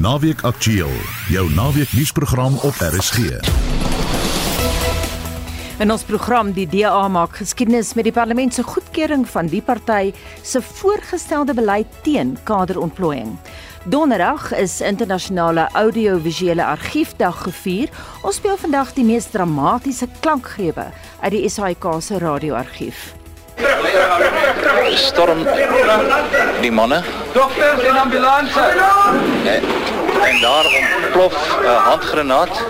Naweek Aktueel, jou naweek nuusprogram op RSG. In ons program die DA maak geskiedenis met die parlement se goedkeuring van die party se voorgestelde beleid teen kaderontplooiing. Donderdag is internasionale audiovisuele argiefdag gevier. Ons speel vandag die mees dramatiese klankgrepe uit die SAIK se radioargief. Storm die manne Dokters en ambulanse. en, en daar ontplof 'n handgranaat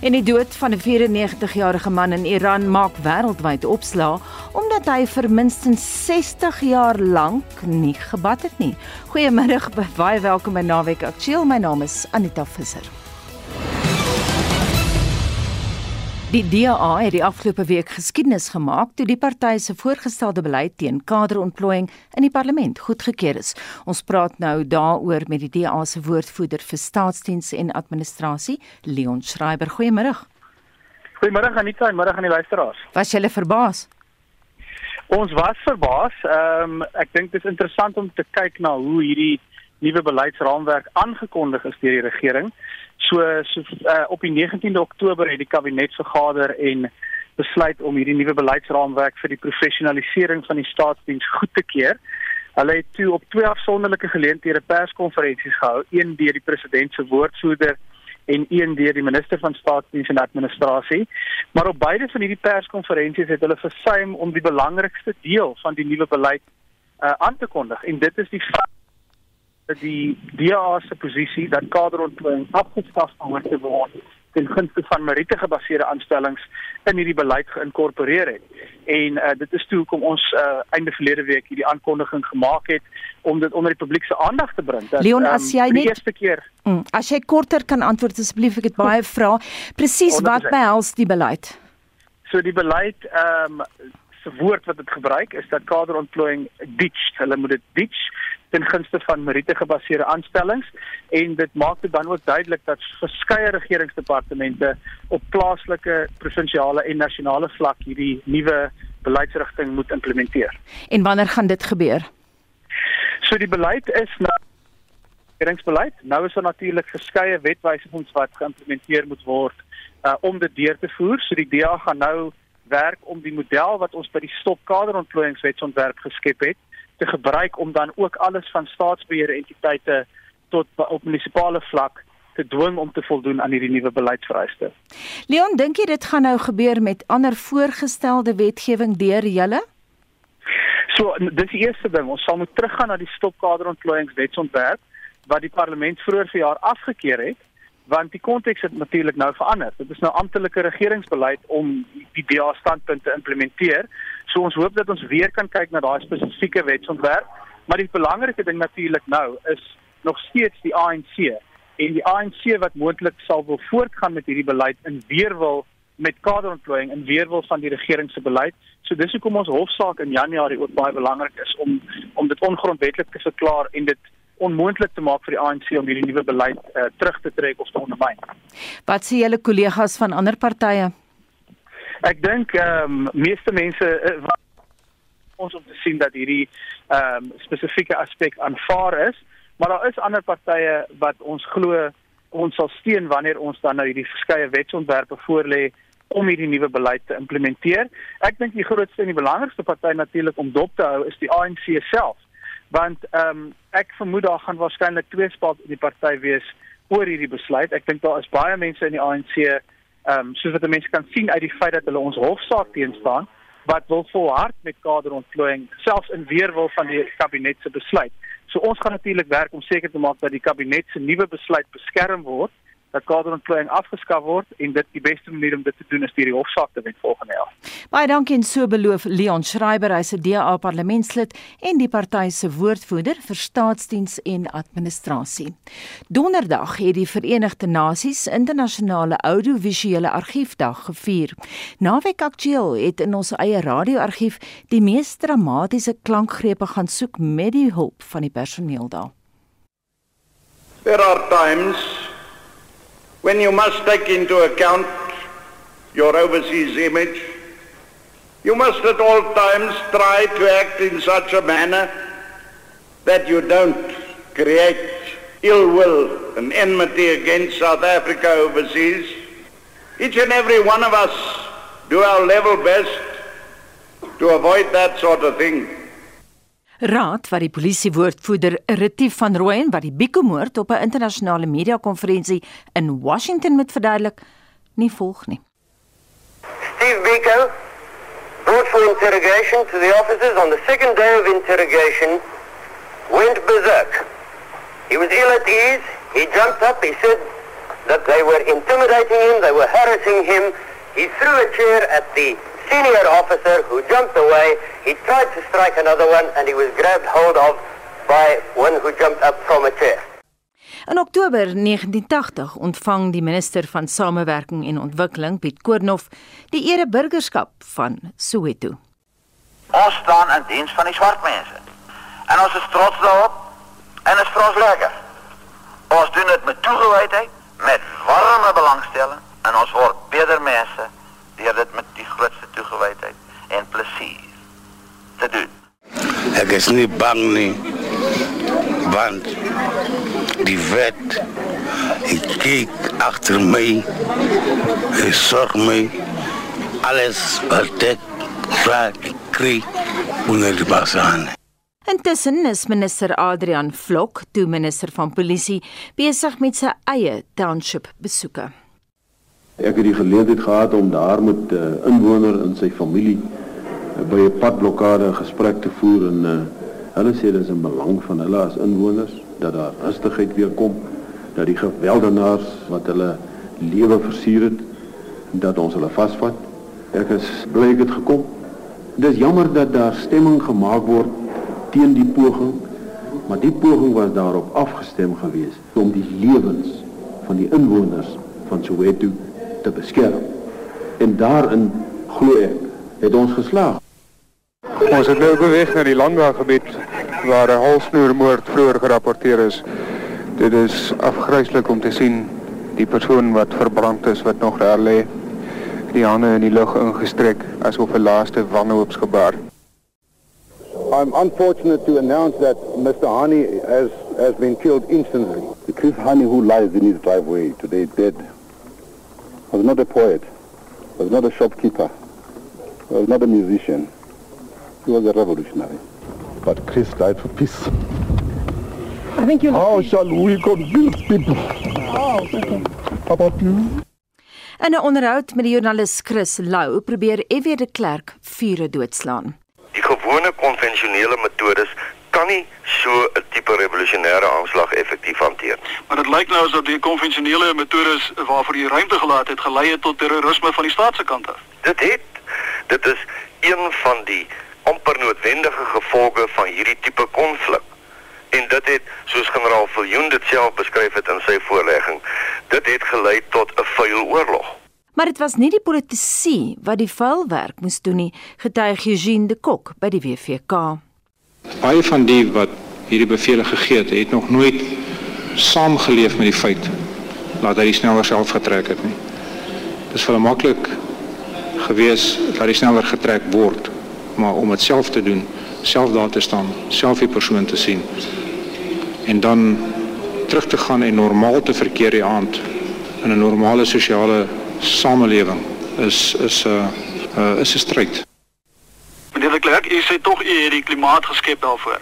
En die dood van 'n 94-jarige man in Iran maak wêreldwyd opslaa omdat hy vir minstens 60 jaar lank nie gebad het nie. Goeiemiddag, baie welkom by Naweek Aktueel. My naam is Anita Visser. Die DA het die afgelope week geskiedenis gemaak toe die party se voorgestelde beleid teen kaderontplooiing in die parlement goedgekeur is. Ons praat nou daaroor met die DA se woordvoerder vir staatsdiens en administrasie, Leon Schreiber. Goeiemôre. Goeiemôre Anita en middag aan die luisteraars. Was jy verbaas? Ons was verbaas. Ehm um, ek dink dit is interessant om te kyk na hoe hierdie nuwe beleidsraamwerk aangekondig is deur die regering. So so uh, op die 19de Oktober het die kabinet vergader en besluit om hierdie nuwe beleidsraamwerk vir die professionalisering van die staatsdiens goed te keur. Hulle het toe op twee afsonderlike geleenthede perskonferensies gehou, een deur die president se woordvoerder en een deur die minister van staatsdiens en administrasie. Maar op beide van hierdie perskonferensies het hulle versuim om die belangrikste deel van die nuwe beleid uh, aan te kondig en dit is die feit die DA se posisie dat kaderontplooiing afgeskaf behoort te word ten gunste van meriete gebaseerde aanstellings in hierdie beleid geïnkorporeer het. En uh, dit is toe hoekom ons uh, einde verlede week hierdie aankondiging gemaak het om dit onder die publiek se aandag te bring. Dat, Leon, as jy um, die net- eerste keer Mm, as jy korter kan antwoord asseblief, ek het baie vrae. Presies wat 100%. behels die beleid? So die beleid ehm um, se woord wat dit gebruik is dat kaderontplooiing ditch. Hulle moet dit ditch ten gunste van meriete gebaseerde aanstellings en dit maak dit dan ook duidelik dat verskeie regeringsdepartemente op plaaslike, provinsiale en nasionale vlak hierdie nuwe beleidsrigting moet implementeer. En wanneer gaan dit gebeur? So die beleid is nou regeringsbeleid. Nou is daar natuurlik verskeie wetwysigings wat geïmplementeer moet word uh, om dit deur te voer. So die DA gaan nou werk om die model wat ons by die stop kaderontplooiingswetsontwerp geskep het te gebruik om dan ook alles van staatsbeheerde entiteite tot op munisipale vlak te dwing om te voldoen aan hierdie nuwe beleidsvereistes. Leon, dink jy dit gaan nou gebeur met ander voorgestelde wetgewing deur julle? So dis die eerste ding. Ons sal moet teruggaan na die stopkaderontplooiingswetsontwerp wat die parlement vroeër verjaar afgekeur het want die konteks het natuurlik nou verander. Dit is nou amptelike regeringsbeleid om die DA standpunt te implementeer. So ons hoop dat ons weer kan kyk na daai spesifieke wetsontwerp, maar die belangrike ding natuurlik nou is nog steeds die ANC en die ANC wat moontlik sal wil voortgaan met hierdie beleid in weerwil met kaderontplooiing in weerwil van die regering se beleid. So dis hoekom ons hofsaak in Januarie ook baie belangrik is om om dit ongrondwettig te verklaar en dit onmoontlik te maak vir die ANC om hierdie nuwe beleid uh, terug te trek of te ondermyn. Wat sê julle kollegas van ander partye? Ek dink ehm um, meeste mense uh, ons om te sien dat hierdie ehm um, spesifieke aspek aanvaar is, maar daar is ander partye wat ons glo ons sal steun wanneer ons dan nou hierdie verskeie wetsontwerpe voorlê om hierdie nuwe beleid te implementeer. Ek dink die grootste en die belangrikste party natuurlik om dop te hou is die ANC self. Want ehm um, ek vermoed daar gaan waarskynlik twee spalt in die party wees oor hierdie besluit. Ek dink daar is baie mense in die ANC ehm um, soos wat mense kan sien uit die feit dat hulle ons hofsaak teenstaan wat wil volhard met kaderontplooiing selfs in weerwil van die kabinet se besluit. So ons gaan natuurlik werk om seker te maak dat die kabinet se nuwe besluit beskerm word, dat kaderontplooiing afgeskaf word en dit die beste manier om dit te doen is deur die hofsaak te wen volgende jaar. Baie dankie en so beloof Leon Schreiber, hy's 'n DA parlementslid en die party se woordvoerder vir staatsdiens en administrasie. Donderdag het die Verenigde Nasies Internasionale Audiovisuele Argiefdag gevier. Naweek Aktueel het in ons eie radioargief die mees dramatiese klankgrepe gaan soek met die hulp van die personeel daar. There are times when you must take into account your overseas image. You must at all times try to act in such a manner that you don't create ill will and enmity against South Africa overseas. Each and every one of us do our level best to avoid that sort of thing. Raad wat die polisie woordvoerder Retief van Rooyen wat die Biko-moord op 'n internasionale media-konferensie in Washington moet verduidelik, nie volg nie. Steve Biko brought for interrogation to the officers on the second day of interrogation went berserk. He was ill at ease. He jumped up. He said that they were intimidating him. They were harassing him. He threw a chair at the senior officer who jumped away. He tried to strike another one and he was grabbed hold of by one who jumped up from a chair. In Oktober 1980 ontvang die minister van Samewerking en Ontwikkeling, Piet Koornhof, die ereburgerskap van Soweto. Ons staan in diens van die swart mense. En ons is trots daarop en is vir ons lekker. Ons doen dit met toegewydheid, met warme belangstelling en ons word beter mense deur dit met die toegewydheid en plesier te doen. Ek is nie bang nie. Want die wet ek kyk agter my. Ek sorg my alles wat ek vra kry onder die basaan. Intussen is minister Adrian Vlok, toe minister van polisie, besig met sy eie township besoeke. Ek het die geleentheid gehad om daar met 'n uh, inwoner en sy familie by 'n padblokkade gesprek te voer en uh, hulle sê dit is in belang van hulle as inwoners dat daar rustigheid weer kom, dat die geweldenaars wat hulle lewe versier het, dat ons hulle vasvat. Ek is bly het gekom. Dit is jammer dat daar stemming gemaak word teen die poging, maar die poging was daarop afgestem geweest om die lewens van die inwoners van Soweto te beskerm. En daarin glo ek het ons geslaag. Ons het nou beweeg na die landbougebied waar 'n halsnoermoord vroeër gerapporteer is. Dit is afgryslik om te sien die persoon wat verbrand is wat nog daar lê. Die hande in die lug ingestrek asof 'n laaste wanhoopsgebaar. I'm unfortunate to announce that Mr. Hani has, has been killed instantly. The Chris Hani who lies in his driveway today dead was not a poet, was not a shopkeeper, was not a musician. He was a revolutionary. But Chris died for peace. I think you How shall we convince people Oh, okay. about you? In 'n onderhoud met die joernalis Chris Lou probeer F.W. de Klerk vure doodslaan. Die gewone konvensionele metodes kan nie so 'n tipe revolusionêre aanslag effektief hanteer. Maar dit lyk nou asof die konvensionele metodes waarvoor jy ruimte gelaat het, gelei het tot terrorisme van die staat se kant af. Dit het dit is een van die amper noodwendige gevolge van hierdie tipe konflik. En dit het soos generaal Viljoen dit self beskryf het in sy voorlegging, dit het gelei tot 'n vuil oorlog. Maar dit was nie die politici wat die vuilwerk moes doen nie, getuig Eugene de Kok by die WVK. Baie van die wat hierdie bevele gegee het, het nog nooit saamgeleef met die feit dat hy die sneller self getrek het nie. Dis vir hom maklik gewees dat die sneller getrek word, maar om dit self te doen, self daar te staan, self die persoon te sien en dan terug te gaan en normaal te verkeer die aand in 'n normale sosiale samelewing is is uh, uh, is 'n stryd. Meneer de Klerk, u sê tog u het die klimaat geskep daarvoor.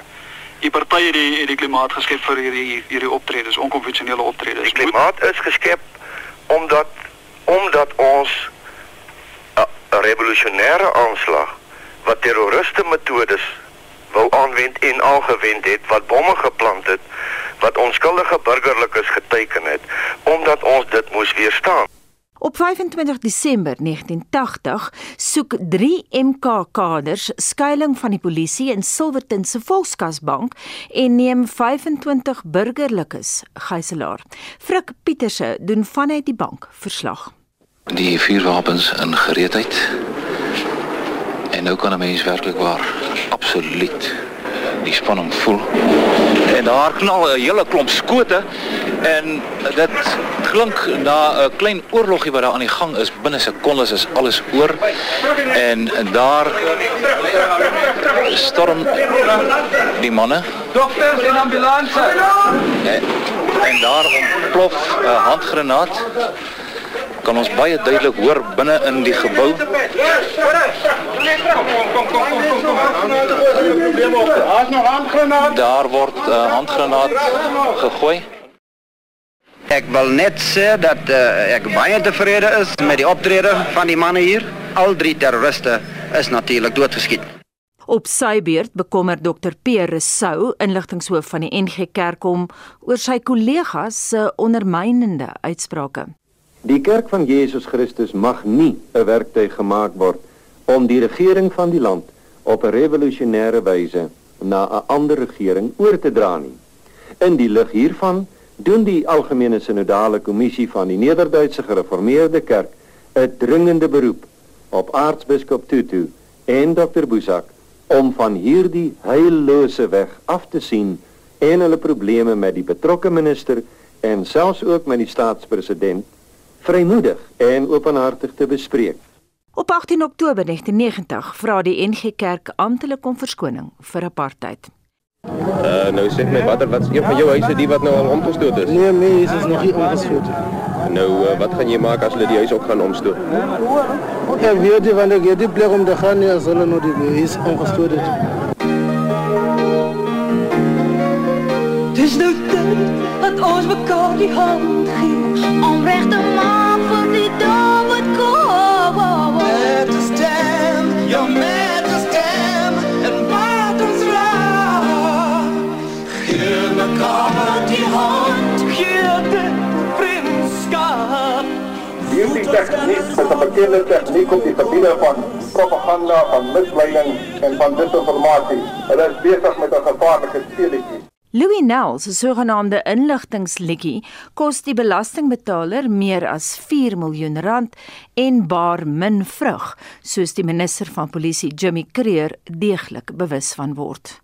Die partye het die, het die klimaat geskep vir hierdie hierdie optredes, onkonvensionele optredes. Die klimaat is geskep omdat omdat ons 'n revolusionêre aanslag wat terroriste metodes wou aanwend en aangewend het wat bomme geplant het wat onskuldige burgerlikes geteken het omdat ons dit moes weerstaan. Op 25 Desember 1980 soek 3 MK-kaders skuilings van die polisie in Silverton se Volkskasbank en neem 25 burgerlikes gijslaar. Frik Pieterse doen vanuit die bank verslag. Die vuurwapens in gereedheid. Nou kan 'n mens werklik waar absoluut die spanning voel. En daar knal 'n hele klomp skote en dit klink na 'n klein oorlogie wat daar aan die gang is. Binne sekondes is alles oor. En daar storm die manne. Dokters en ambulanse. En en daar ontplof 'n handgranaat. Kan ons baie duidelik hoor binne in die gebou. Daar word 'n uh, handgranaat gegooi. Ek wil net sê dat uh, ek baie tevrede is met die optrede van die manne hier. Al drie terroriste is natuurlik doodgeskiet. Op sy beurt bekommer Dr Pierre Rousseau, inligtingshoof van die NG Kerkom, oor sy kollegas se ondermynende uitsprake. Die kerk van Jesus Christus mag nie 'n werktuig gemaak word om die regering van die land op 'n revolusionêre wyse na 'n ander regering oor te dra nie. In die lig hiervan doen die algemene sinodale kommissie van die Nederduitse gereformeerde kerk 'n dringende beroep op aartsbiskop Tutu en Dr Boesak om van hierdie heillose weg af te sien en hulle probleme met die betrokke minister en selfs ook met die staatspresident vrymoedig en openhartig te bespreek. Op 18 Oktober 1990 vra die NG Kerk amptelik om verskoning vir apartheid. Uh nou sê my watter wat is een van jou huise die wat nou al omgestoot is? Nee, my huis is nog nie omgestoot. Nou uh, wat gaan jy maak as hulle die huis ook gaan omstoot? Ek weet nie wanneer ek die plek om te gaan nie as hulle nou die huis omgestoot het. Dis nou tyd dat ons mekaar die hand gee tegniek is 'n bekende tegniek om die gebiede van propaganda, van misleiding en van disinformasie. Hulle is besig met 'n gevaarlike speletjie. Louis Nel se sogenaamde inligtingsliedjie kos die belastingbetaler meer as 4 miljoen rand en baar min vrug, soos die minister van polisie Jimmy Creer deeglik bewus van word.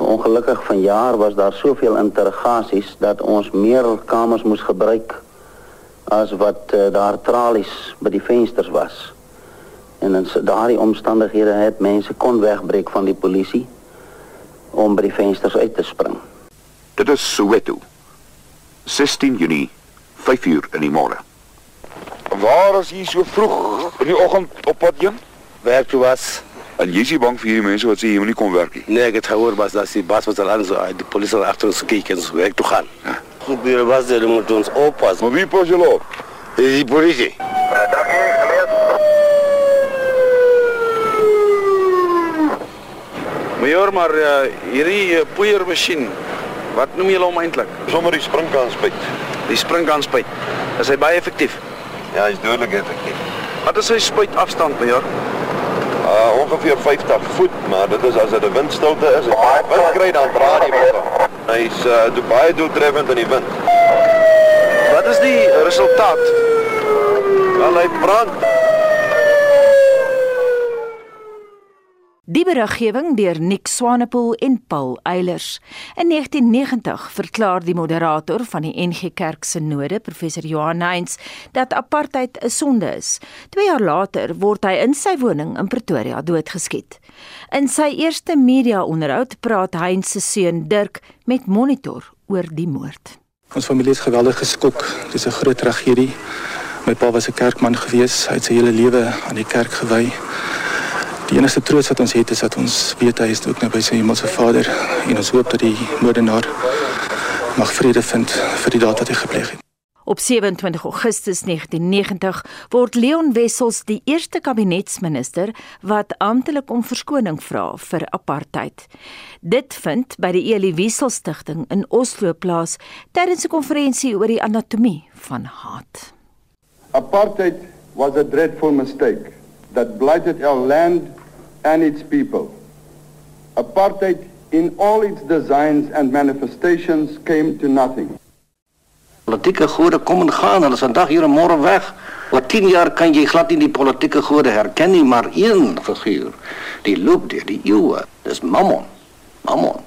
Ongelukkig vanjaar was daar soveel interrogasies dat ons meer kamers moes gebruik as wat uh, daar tralies by die vensters was. En in daardie omstandighede het mense kon wegbreek van die polisie om by die vensters uit te spring. Dit is Soweto. 16 Junie, 5 uur in die môre. Waar is jy so vroeg in die oggend op pad heen? Werk toe was. En jy is nie bang vir hierdie mense wat sê jy moet nie kom werk nie. Nee, ek het gehoor bas dat die bas wat al aan so die polisie agter ons kyk en so werk toe gaan. Ja. Goed, die bas daar moet ons oppas. Maar wie pas julle op? Die polisie. Meneer, maar uh, hierdie uh, poeiermasjien, wat noem julle hom eintlik? Sommer die springkanspuit. Die springkanspuit. Is hy baie effektief? Ja, hy's dodelik effektief. Wat is sy spuitafstand, meneer? Uh ongeveer 50 voet, maar dit is as dit 'n windstilte is. As jy wind kry dan draai die motor. Hy's uh do baie doeltreffend in die wind. Wat is die resultaat? Wel hy brand. Die beriggewing deur Nick Swanepoel en Paul Eilers. In 1990 verklaar die moderator van die NG Kerk Synode, professor Johan Heinz, dat apartheid 'n sonde is. 2 jaar later word hy in sy woning in Pretoria doodgeskiet. In sy eerste media-onderhoud praat Heinz se seun Dirk met Monitor oor die moord. Ons familie is geweldig geskok. Dit is 'n groot tragedie. My pa was 'n kerkman gewees. Hy het sy hele lewe aan die kerk gewy. Die enigste troos wat ons het is dat ons weet hy is ook nou by sy hemelse Vader en ons hoop dat die moordenaar mag vrede vind vir die daad wat hy gepleeg het. Op 27 Augustus 1990 word Leon Wessels die eerste kabinetsminister wat amptelik om verskoning vra vir apartheid. Dit vind by die Elie Wiesel Stichting in Oslo plaas tydens 'n konferensie oor die anatomie van haat. Apartheid was a dreadful mistake that blighted our land and its people. Apartheid in all its designs and manifestations came to nothing. Politieke gode kom en gaan, hulle is vandag hier en môre weg. Oor 10 jaar kan jy glad nie die politieke gode herken nie, maar een figuur, die loop deur die eeue, dis Mammon. Mammon.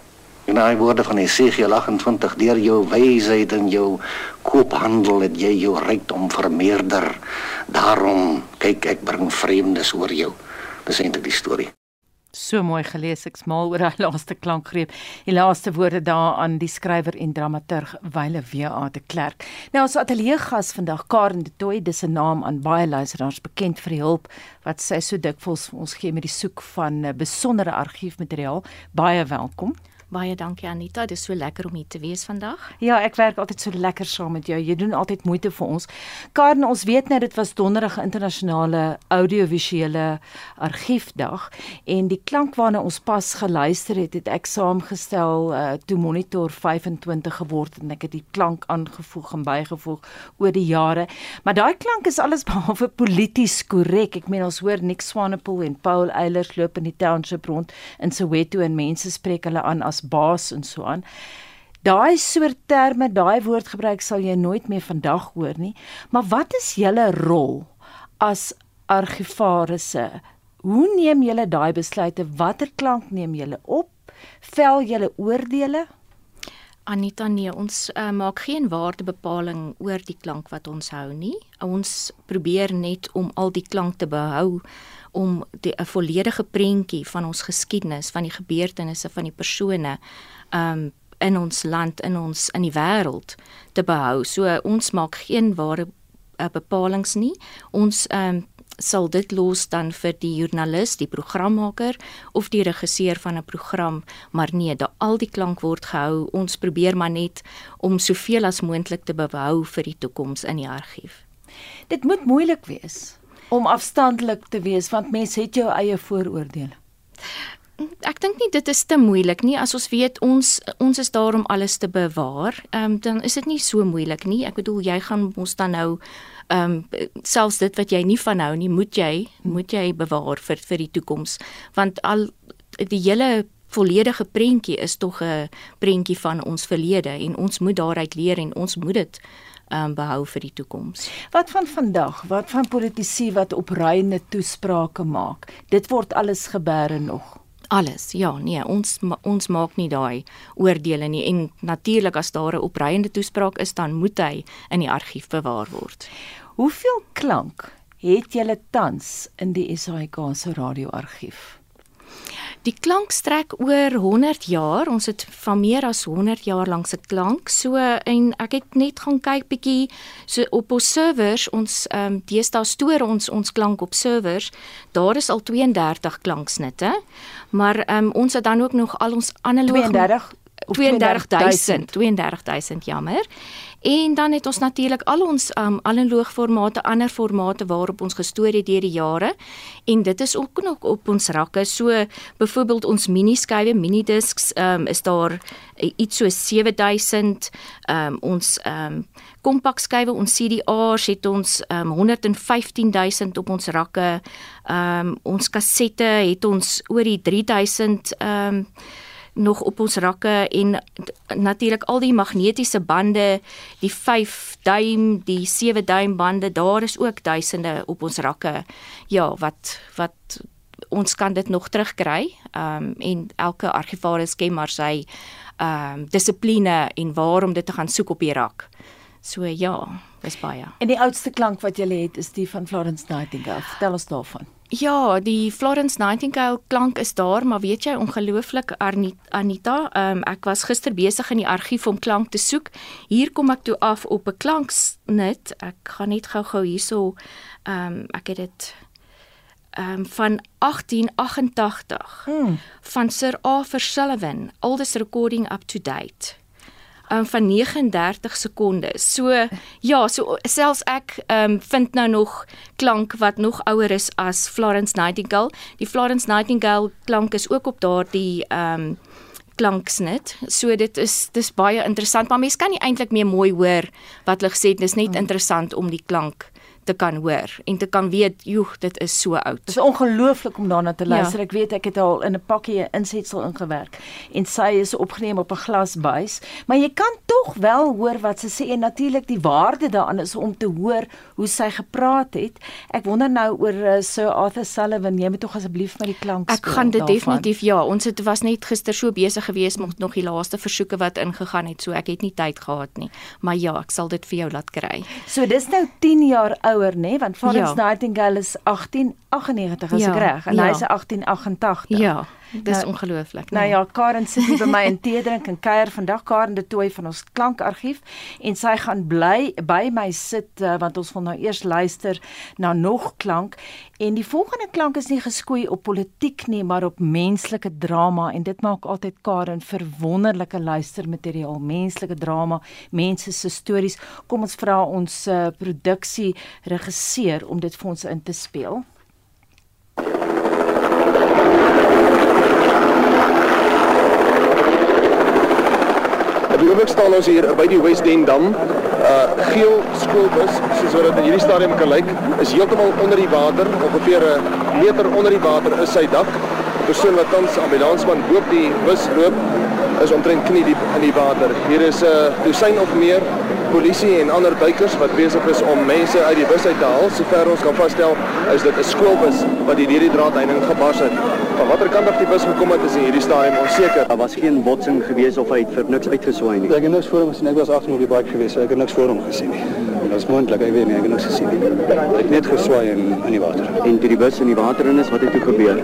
En hy woorde van Esegiel 28 deur jou wysheid en jou koophandel het jy jou rykdom vermeerder. Daarom kyk ek bring vreemdes oor jou. Dis eintlik die storie. So mooi gelees, ek's mal oor daai laaste klankgreep. Die laaste woorde daar aan die skrywer en dramaturg Wyle W.A. de Klerk. Nou ons ateljee gas vandag Karen de Tooi, dis 'n naam aan baie luisteraars bekend vir die hulp wat sy so dikwels vir ons gee met die soek van eh, besondere argiefmateriaal. Baie welkom. Baie dankie Anita, dit is so lekker om hier te wees vandag. Ja, ek werk altyd so lekker saam met jou. Jy doen altyd moeite vir ons. Karen, ons weet nou dit was donderdag internasionale audiovisuele argiefdag en die klank waarna ons pas geluister het, het ek saamgestel uh, toe monitor 25 geword en ek het die klank aangevoeg en bygevoeg oor die jare. Maar daai klank is alles behalwe polities korrek. Ek meen ons hoor Nick Swanepoel en Paul Eilers loop in die township rond in Soweto en mense spreek hulle aan as baas en so aan. Daai soort terme, daai woordgebruik sal jy nooit meer vandag hoor nie. Maar wat is julle rol as argivarisse? Hoe neem julle daai besluite? Watter klank neem julle op? Vel julle oordeele? Anita nee, ons uh, maak geen waardebepaling oor die klank wat ons hou nie. Ons probeer net om al die klank te behou om 'n volledige prentjie van ons geskiedenis, van die gebeurtenisse, van die persone um in ons land, in ons in die wêreld te behou. So ons maak geen ware uh, bepalinge nie. Ons um sal dit los dan vir die joernalis, die programmaker of die regisseur van 'n program, maar nee, da al die klank word gehou. Ons probeer maar net om soveel as moontlik te behou vir die toekoms in die argief. Dit moet moeilik wees om afstandelik te wees want mense het jou eie vooroordeele. Ek dink nie dit is te moeilik nie as ons weet ons ons is daar om alles te bewaar. Ehm um, dan is dit nie so moeilik nie. Ek bedoel jy gaan ons dan nou ehm um, selfs dit wat jy nie van hou nie, moet jy moet jy bewaar vir vir die toekoms want al die hele volledige prentjie is tog 'n prentjie van ons verlede en ons moet daaruit leer en ons moet dit um, behou vir die toekoms. Wat van vandag? Wat van politici wat opruiende toesprake maak? Dit word alles gebeure nog. Alles. Ja, nee, ons ons maak nie daai oordeele nie en natuurlik as daar 'n opruiende toespraak is, dan moet hy in die argief bewaar word. Hoeveel klank het julle tans in die SAIK se radioargief? Die klank strek oor 100 jaar. Ons het van meer as 100 jaar lank se klank. So en ek het net gaan kyk bietjie so op ons servers, ons ehm um, deesdae stoor ons ons klank op servers. Daar is al 32 klanksnitte. Maar ehm um, ons het dan ook nog al ons analoog 32 32000 32000 jammer. En dan het ons natuurlik al ons um analoog formate, ander formate waarop ons gestoor het deur die jare en dit is ook nog op ons rakke. So byvoorbeeld ons mini skywe, mini disks, um is daar iets so 7000 um ons um kompak skywe, ons CDR's het ons um 115000 op ons rakke. Um ons kassette het ons oor die 3000 um nog op ons rakke en natuurlik al die magnetiese bande, die 5 duim, die 7 duim bande, daar is ook duisende op ons rakke. Ja, wat wat ons kan dit nog terugkry. Ehm um, en elke argivaris ken maar sy ehm um, dissipline en waarom dit te gaan soek op die rak. So ja, dis baie. En die oudste klank wat jy het is die van Florence Nightingale. Vertel ons daarvan. Ja, die Florence Nightingale klank is daar, maar weet jy ongelooflik Anita, um, ek was gister besig in die argief om klank te soek. Hier kom ek toe af op 'n klanksnit. Ek gaan net gou-gou hierso ehm um, ek het dit ehm um, van 1888 hmm. van Sir Arthur Sullivan, oldest recording up to date um, van 39 sekondes. So ja, so selfs ek um, vind nou nog klank wat nog ouer is as Florence Nightingale. Die Florence Nightingale klank is ook op daardie ehm um, klanksnit. So dit is dis baie interessant, maar mense kan nie eintlik meer mooi hoor wat hulle gesê het. Dis net hmm. interessant om die klank te kan hoor en te kan weet, joeg, dit is so oud. Dit is ongelooflik om daarna te luister. Ja. Ek weet ek het al in 'n pakkie 'n insetsel ingewerk en sy is opgeneem op 'n glasbuis, maar jy kan tog wel hoor wat sy sê en natuurlik die waarde daaraan is om te hoor hoe sy gepraat het. Ek wonder nou oor uh, Sir Arthur Sullivan. Jy moet tog asseblief met die klank speel. Ek gaan dit daarvan. definitief ja. Ons het was net gister so besig geweest met nog die laaste versoeke wat ingegaan het, so ek het nie tyd gehad nie. Maar ja, ek sal dit vir jou laat kry. So dis nou 10 jaar oud ouer nê, want Florence Ja. Nightingale is 1898 as Ja, ek reg en ja. hy is 1888. Ja, dis Nou- ongelooflik. Nou nee. ja, Karen sit hier by my in tee drink en kuier vandag Karen de Tooi van ons klankargief en sy gaan bly by my sit uh, want ons wil nou eers luister na nog klank en die volgende klank is nie geskoei op politiek nie maar op menslike drama en dit maak altyd Karen vir wonderlike luistermateriaal, menslike drama, mense se stories. Kom ons vra ons uh, produksie regisseur om dit vir ons in te speel. Op die oomblik staan ons hier by die West End Dam. Uh geel skoolbus, soos wat dit in hierdie stadium kan lyk, is heeltemal onder die water, ongeveer 'n meter onder die water is sy dak. Die persoon wat tans ambulansman bo op die bus loop, is omtrent knie diep in die water. Hier is 'n uh, dosyn of meer polisie en ander duikers wat besig is om mense uit die bus uit te haal. Sover ons kan vasstel, is dit 'n skoolbus wat hier deur die draadheining gebars het. Van watter kant af die bus gekom het, is in hierdie stadium onseker. Daar was geen botsing gewees of hy het vir niks uitgeswaai nie. Ek het niks voor hom gesien. Ek was agter op die bike gewees. so Ek het niks voor hom gesien nie. Dat is moontlik, ek weet nie, ek het niks gesien nie. Hy het net geswaai in in die water. En toe die bus in die water in is, wat het toe gebeur?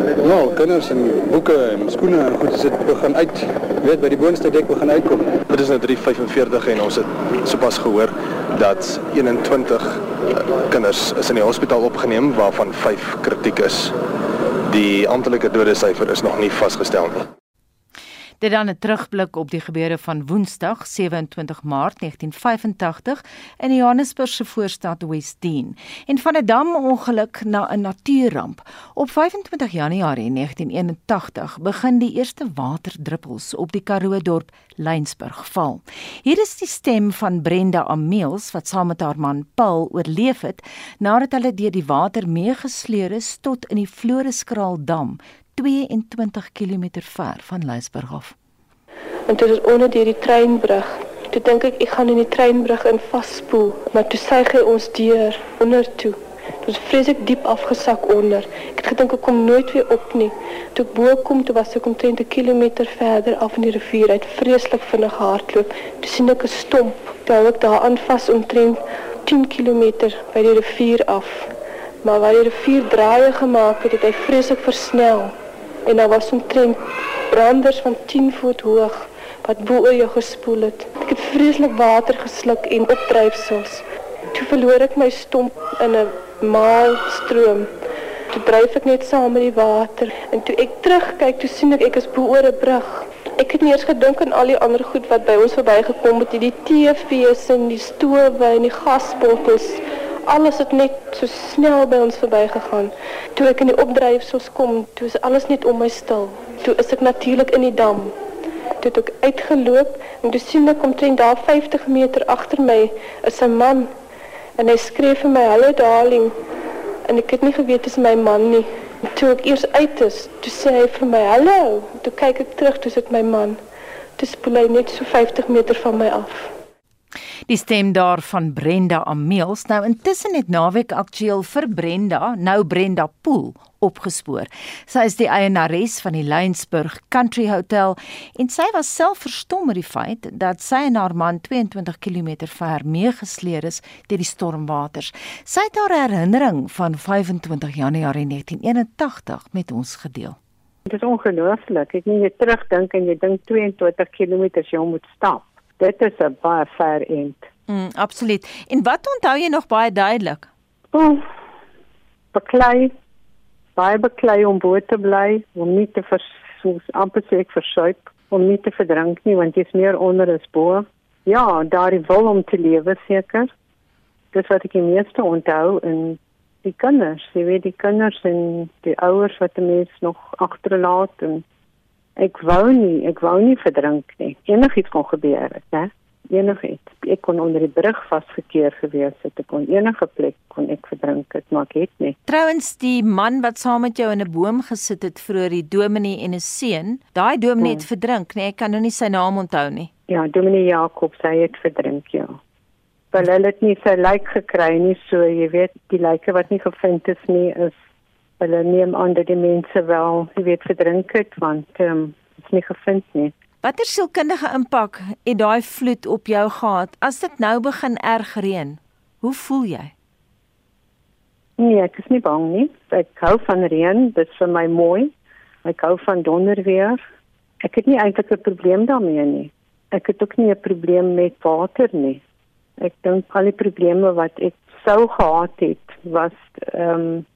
Nou, kinders en boeke en skoene en goed, as dit begin uit, weet by die boonste dek begin uitkom. Dit is nou 3:45 en ons het sopas gehoor dat 21 uh, kinders is in die hospitaal opgeneem waarvan 5 kritiek is. Die amptelike dodesyfer is nog nie vasgestel nie. Dit dan 'n terugblik op die gebeure van Woensdag 27 Maart 1985 in die Johannesburgse voorstad Westdene en van 'n damongeluk na 'n natuurramp. Op 25 Januarie 1981 begin die eerste waterdruppels op die Karoo dorp Lynsburg val. Hier is die stem van Brenda Ameels wat saam met haar man Paul oorleef het nadat hulle deur die water meegesleur is tot in die Floreskraal dam 22 km ver van Lynsburg af. En toe is onder deur die treinbrug. Toe dink ek ek gaan in die treinbrug in vasspoel, maar toe suig hy ons deur onder toe. Dit was vreeslik diep afgesak onder. Ek het gedink ek kom nooit weer op nie. Toe ek bo kom, toe was ek omtrent 'n kilometer verder af in die rivier uit vreeslik vinnig hardloop. Toe sien ek 'n stomp. Toe hou ek daaraan vas omtrent 10 km by die rivier af. Maar waar die rivier draaie gemaak het, het hy vreeslik versnel. En daar was omtrent branders van 10 voet hoog wat bo oor jou gespoel het. Ek het vreeslik water gesluk en opdryfsels. Toe verloor ek my stomp in 'n maalstroom. Toe dryf ek net saam met die water en toe ek terugkyk, toe sien ek ek is bo oor 'n brug. Ek het nie eers gedink aan al die ander goed wat by ons verbygekom het, die TV's en die stowe en die gasbottels. Alles het net so snel by ons verbygegaan. Toe ek in die opdryfsels kom, toe is alles net om my stil. Toe is ek natuurlik in die dam. Toe het ek uitgeloop en toe sien ek omtrent daar 50 meter agter my is 'n man en hy skree vir my hallo darling en ek het nie geweet dit is my man nie. Toe ek eers uit is, toe sê hy vir my hallo. Toe kyk ek terug, toe is dit my man. Spoel hy net so 50 meter van my af. Die stem daar van Brenda Ameels nou intussen het naweek aktueel vir Brenda, nou Brenda Pool opgespoor. Sy is die eienares van die Lynsburg Country Hotel en sy was self verstom oor die feit dat sy en haar man 22 km ver meegesleer is deur die stormwaters. Sy het haar herinnering van 25 Januarie 1981 met ons gedeel. Dit is ongelooflik. Ek net terugdink en jy dink 22 km jy moet stap. Dit is 'n baie ver end. Mm, absoluut. En wat onthou jy nog baie duidelik? O, oh, beklei, baie beklei om bo te bly, om nie te vers, amper sê ek versuip, om nie te verdrink nie want jy's meer onder as bo. Ja, daardie wil om te lewe seker. Dis wat ek die meeste onthou en die kinders, jy weet die kinders en die ouers wat die mens nog agterlaat en ek wou nie, ek wou nie verdrink nie. Enigiets kon gebeur het, hè? Enigiets. Ek kon onder die brug vasgekeer gewees het. Ek kon enige plek kon ek verdrink het, maar ek het nie. Trouwens die man wat saam met jou in 'n boom gesit het vroeër die dominee en 'n seun, daai dominee het verdrink, nee, ek kan nou nie sy naam onthou nie. Ja, Dominee Jakob sê hy het verdrink, ja. Wel hulle het nie sy lijk gekry nie, so jy weet, die lyke wat nie gevind is nie is hulle neem aan dat die mense wel, jy weet, verdrink het want ehm um, is nie gevind nie. Watter sielkundige impak het daai vloed op jou gehad as dit nou begin erg reën? Hoe voel jy? Nee, ek is nie bang nie. Ek hou van reën, dit is vir my mooi. Ek hou van donderweer. Ek het nie eintlik 'n probleem daarmee nie. Ek het ook nie 'n probleem met water nie. Ek dink al die probleme wat ek sou gehad het was ehm um,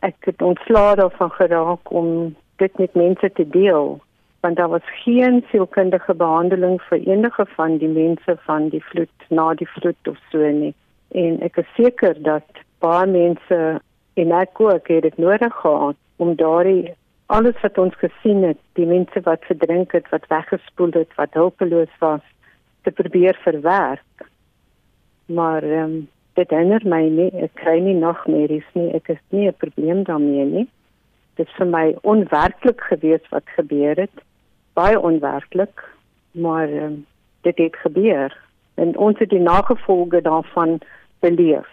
ek het ontslae daarvan geraak om dit met mense te deel want daar was geen sielkundige behandeling vir enige van die mense van die vloed na die vloed of so nie en ek is seker dat baie mense en ek ook het dit nodig gehad om daardie alles wat ons gesien het, die mense wat verdrink het, wat weggespoel het, wat hulpeloos was, te probeer verwerk. Maar ehm um, dit herinner my nie, ek kry nie nagmerries nie, ek is nie 'n probleem daarmee nie. Dit is vir my onwerklik gewees wat gebeur het. Baie onwerklik, maar um, dit het gebeur en ons het die nagevolge daarvan beleef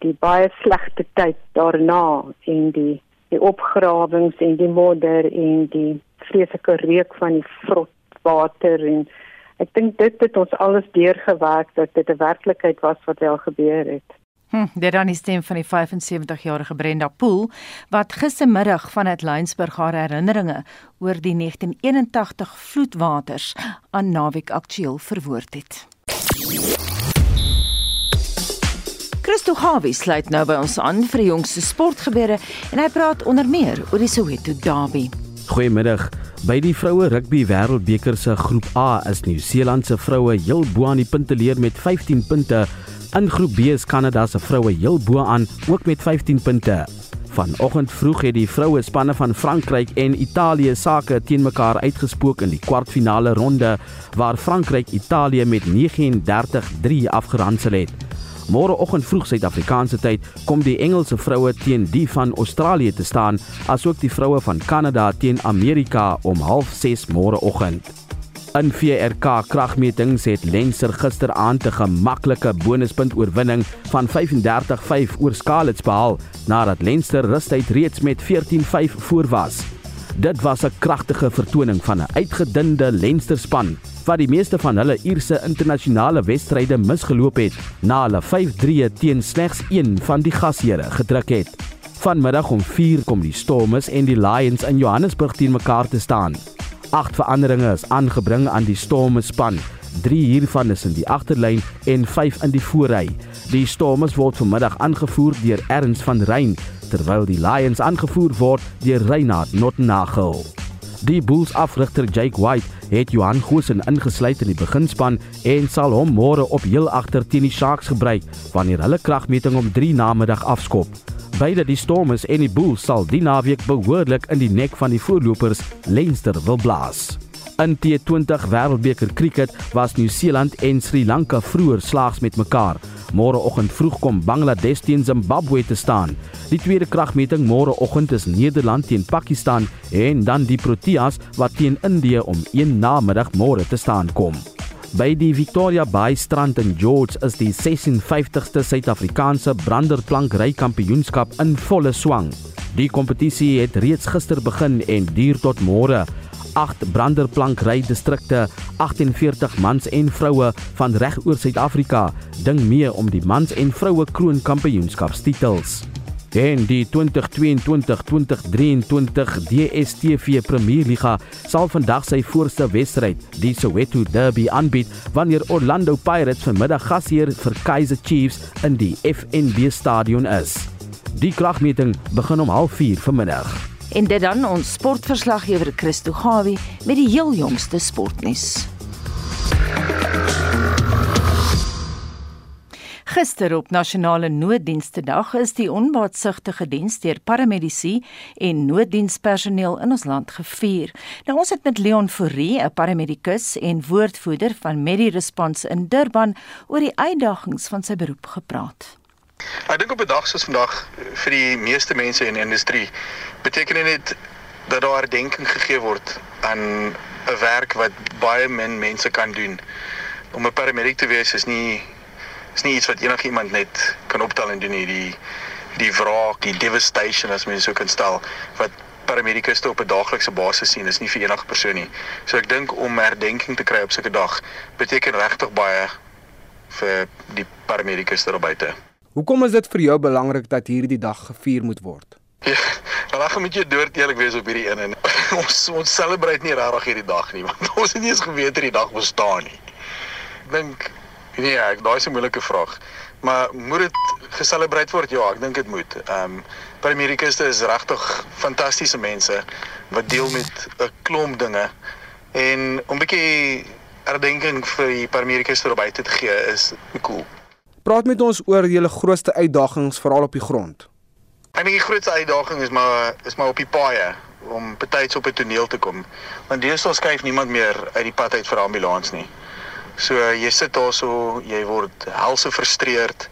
die baie slegte tyd daarna en die die opgrawings en die modder en die vreeslike reuk van die vrotwater en ek dink dit het ons alles deurgewerk dat dit 'n werklikheid was wat wel gebeur het. Hm, dit dan die stem van die 75-jarige Brenda Pool wat gistermiddag vanuit Lynsburg haar herinneringe oor die 1981 vloedwaters aan Naweek Aktueel verwoord het. Christo Hawie sluit nou by ons aan vir die jongste sportgebeure en hy praat onder meer oor die Soweto Derby. Goeiemiddag. By die vroue rugby wêreldbeker se groep A is Nieu-Seeland se vroue heel bo aan die punteleer met 15 punte. In groep B is Kanada se vroue heel bo aan ook met 15 punte. Vanoggend vroeg het die vroue spanne van Frankryk en Italië sake teen mekaar uitgespook in die kwartfinale ronde waar Frankryk Italië met 39-3 afgeronsel het. Môreoggend vroeg Suid-Afrikaanse tyd kom die Engelse vroue teen die van Australië te staan, asook die vroue van Kanada teen Amerika om 06:30 môreoggend. In VRK kragmetings het Lenser gisteraand 'n gemaklike bonuspunt oorwinning van 35-5 oor Scarlets behaal nadat Lenser rustyd reeds met 14-5 voor was. Dit was 'n kragtige vertoning van 'n uitgedunde Lenster span wat die meeste van hulle Ierse internasionale wedstryde misgeloop het na hulle 5-3 teen slegs een van die gasheere gedruk het. Vanmiddag om 4 kom die Stormers en die Lions in Johannesburg teen mekaar te staan. Agt veranderinge is aangebring aan die Stormers span. 3 hiervan is in die agterlyn en 5 in die voorry. Die Stormers word vanmiddag aangevoer deur Erns van Rein terwyl die Lions aangevoer word deur Reinhard Notnagel. Die Bulls afrigter Jake White het Johan Goosen ingesluit in die beginspan en sal hom môre op heel agter teen die Sharks gebruik wanneer hulle kragmeting om 3 namiddag afskop. Beide die Stormers en die Bulls sal die naweek behoorlik in die nek van die voorlopers Leinster wil blaas. In T20 Wêreldbeker kriket was Nieu-Seeland en Sri Lanka vroeër slaags met mekaar. Môreoggend vroeg kom Bangladesh teen Zimbabwe te staan. Die tweede kragmeting môreoggend is Nederland teen Pakistan en dan die Proteas wat teen Indië om 1 namiddag môre te staan kom. By die Victoria Bay strand in George is die 56ste Suid-Afrikaanse branderplankry kampioenskap in volle swang. Die kompetisie het reeds gister begin en duur tot môre. 8 branderplankry distrikte, 48 mans en vroue van reg oor Suid-Afrika ding mee om die mans en vroue kroonkampioenskapstitels. En die 2022-2023 DStv Premierliga sal vandag sy voorste wedstryd, die Soweto Derby aanbied wanneer Orlando Pirates vanmiddag gasheer vir Kaizer Chiefs in die FNB Stadion is. Die kragmeting begin om 04:30 vanmiddag. En dit dan ons sportverslaggewer Christo Gawie met die heel jongste sportnuus. Gister op Nasionale Nooddienste Dag is die onbaatsigtige diens deur paramedisy en nooddienspersoneel in ons land gevier. Nou ons het met Leon Fourie, 'n paramedikus en woordvoerder van MediResponse in Durban, oor die uitdagings van sy beroep gepraat. Ek dink op 'n dag soos vandag vir die meeste mense in die industrie beteken dit net dat daar herdenking gegee word aan 'n werk wat baie min mense kan doen. Om 'n paramedic te wees is nie is nie iets wat enigiemand net kan optel en doen nie. Die die wraak, die devastation as mense so kan stel wat paramedikuste op 'n daaglikse basis sien is nie vir enige persoon nie. So ek dink om herdenking te kry op sulke dag beteken regtig baie vir die paramedikus daar buite. Hoekom is dit vir jou belangrik dat hierdie dag gevier moet word? Ja, dan moet jy dood eerlik wees op hierdie een en ons ons celebrate nie regtig hierdie dag nie want ons het nie eens geweet hierdie dag bestaan nie. Ek dink nee, ek daai is 'n moeilike vraag. Maar moet dit geselebreit word? Ja, ek dink dit moet. Ehm um, paramedikuste is regtig fantastiese mense wat deel met 'n klomp dinge en om 'n bietjie herdenking vir die paramedikuste daar buite te gee is cool. Praat met ons oor julle grootste uitdagings veral op die grond. Ek dink die grootste uitdaging is maar is maar op die paaie om betyds op 'n toneel te kom. Want deesdae skuif niemand meer uit die pad uit vir ambulans nie. So jy sit daar so, jy word helse frustreerd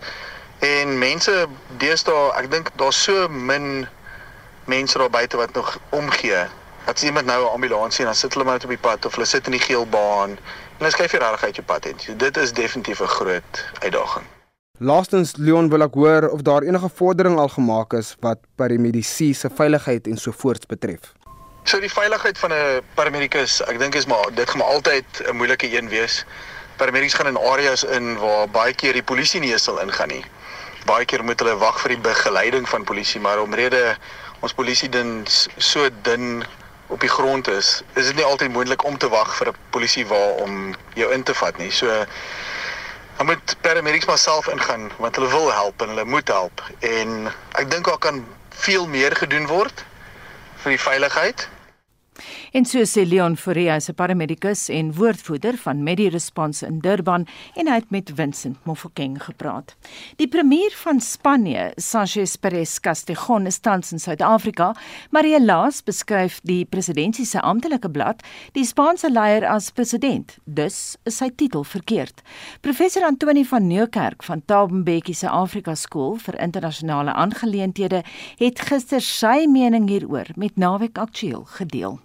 en mense deesdae, ek dink daar's so min mense daar buite wat nog omgee. As iemand nou 'n ambulans sien, dan sit hulle maar net op die pad of hulle sit in die geel baan en dan skuif jy regtig uit jou pad uit. So dit is definitief 'n groot uitdaging. Laastens Leon wil ek hoor of daar enige vordering al gemaak is wat paramedisy se veiligheid en so voorts betref. So die veiligheid van 'n paramedikus, ek dink is maar dit gaan maar altyd 'n moeilike een wees. Paramedics gaan in areas in waar baie keer die polisie nie eens sal ingaan nie. Baie keer moet hulle wag vir die begeleiding van polisie, maar omrede ons polisie diens so dun op die grond is, is dit nie altyd moontlik om te wag vir 'n polisie waar om jou in te vat nie. So Dan moet paramedics maar self ingaan want hulle wil help en hulle moet help en ek dink daar kan veel meer gedoen word vir die veiligheid. En so sê Leon Forrea se paramedikus en woordvoerder van MediResponse in Durban en hy het met Vincent Mofokeng gepraat. Die premier van Spanje, Sanchez Perez Castejon, is tans in Suid-Afrika, maar helaas beskryf die presidentsie se amptelike blad die Spaanse leier as president. Dus is sy titel verkeerd. Professor Antoni van Nieuwkerk van Tabenbekkie se Afrika Skool vir internasionale aangeleenthede het gister sy mening hieroor met Naweek Aktueel gedeel.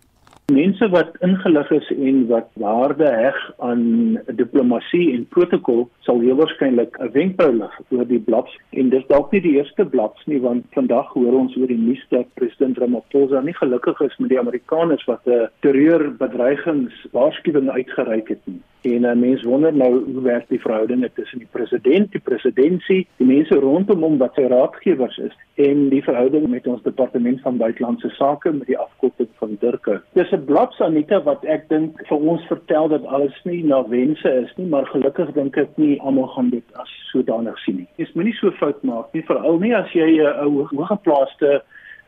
Mense wat ingelig is en wat waarde heg aan diplomatie en protokol sal heel waarskynlik 'n wenkbrauw lig oor die blads en dis dalk nie die eerste blads nie want vandag hoor ons oor die nuus dat president Ramaphosa nie gelukkig is met die Amerikaners wat 'n terreurbedreigings waarskuwing uitgereik het nie. En 'n mens wonder nou hoe werk die verhoudinge tussen die president, die presidentsie, die mense rondom hom wat sy raadgewers is en die verhouding met ons departement van buitelandse sake met die afkorting van Durke. Dis 'n blad Sanita wat ek dink vir ons vertel dat alles nie na wense is nie, maar gelukkig dink ek nie almal gaan dit as sodanig sien nie. Jy moenie so fout maak nie, veral nie as jy 'n hoëgeplaaste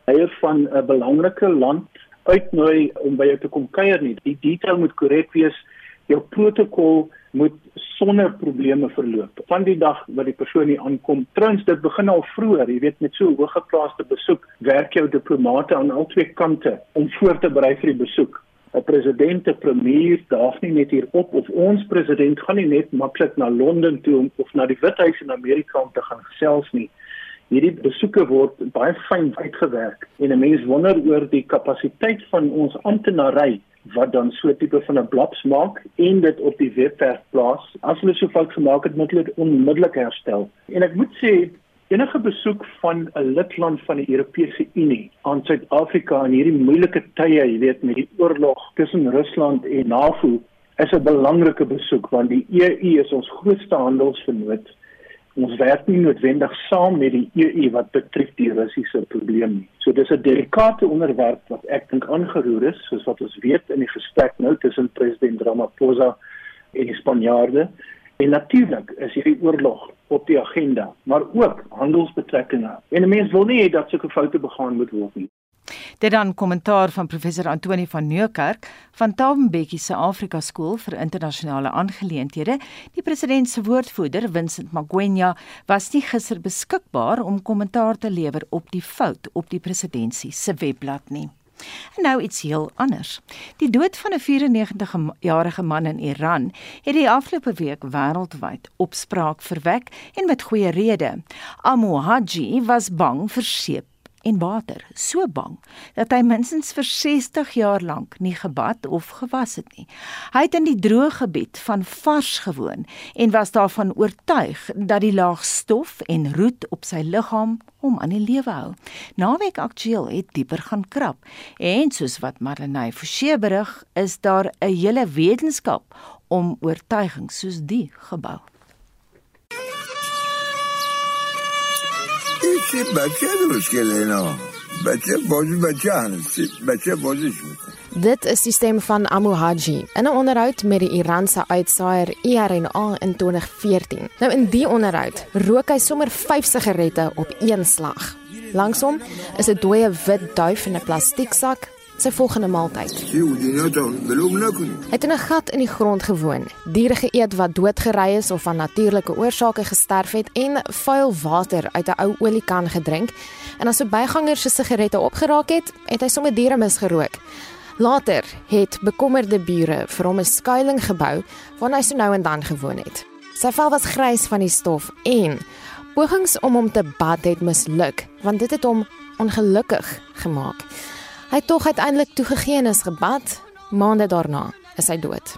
leier van 'n belangrike land uitnooi om by jou te kom kuier nie. Die detail moet korrek wees. Jou protokol moet sonder probleme verloop. Van die dag wat die persoon hier aankom, trouens dit begin al vroeër, jy weet met so hoëgeplaaste besoek, werk jou diplomate aan al twee kante om voor te berei vir die besoek. 'n President, 'n premier daag nie net hier op of ons president gaan nie net maklik na Londen toe om, of na die Withuis in Amerika om te gaan gesels nie. Hierdie besoeke word baie fyn uitgewerk en 'n mens wonder oor die kapasiteit van ons amptenary wat dan so 'n tipe van 'n blaps maak en dit op die webwerf plaas. As hulle so fout gemaak het, moet hulle dit onmiddellik herstel. En ek moet sê enige besoek van 'n lidland van die Europese Unie aan Suid-Afrika in hierdie moeilike tye, jy weet met die oorlog tussen Rusland en NAVO, is 'n belangrike besoek want die EU is ons grootste handelsvernoot. Ons werk nie noodwendig saam met die EU wat betref die Russiese probleem nie. So dis 'n delikate onderwerp wat ek dink aangeroer is, soos wat ons weet in die gesprek nou tussen president Ramaphosa en die Spanjaarde. En natuurlik is hierdie oorlog op die agenda, maar ook handelsbetrekkinge. En 'n mens wil nie hê dat sulke foute begaan moet word nie. Dit dan kommentaar van professor Antoni van Nieuwkerk van Tabenbekkie se Afrika Skool vir internasionale aangeleenthede. Die president se woordvoerder, Vincent Magwenya, was nie gister beskikbaar om kommentaar te lewer op die fout op die presidentsie se webblad nie. En nou iets heel anders. Die dood van 'n 94-jarige man in Iran het die afgelope week wêreldwyd opspraak verwek en met goeie rede. Amu Haji was bang vir seep en water, so bang dat hy minstens vir 60 jaar lank nie gebad of gewas het nie. Hy het in die droë gebied van Vars gewoon en was daarvan oortuig dat die laag stof en roet op sy liggaam hom aan die lewe hou. Naweek aktueel het dieper gaan krap en soos wat Marlenae Forsie berig, is daar 'n hele wetenskap om oortuigings soos die gebou. چی بچه مشکل اینا بچه بازی بچه هنسی بچه بازیش میکنه Dit is die stem van Amu Haji in 'n onderhoud met die Iranse uitsaaier IRNA in 2014. Nou in die onderhoud rook hy sommer 5 sigarette op een slag. Langsom is 'n dooie wit duif in 'n plastieksak sy volgende maaltyd. Hy het in 'n gat in die grond gewoon, diere geëet wat doodgery is of aan natuurlike oorsake gesterf het en vuil water uit 'n ou oliekan gedrink. En as 'n bygangers se sigarette opgeraak het, het hy sommer diere misgerook. Later het bekommerde bure vir hom 'n skuilings gebou waar hy so nou en dan gewoon het. Sy vel was grys van die stof en pogings om hom te bad het misluk, want dit het hom ongelukkig gemaak. Hy het tog uiteindelik toegegee en is gebad. Maande daarna is hy dood.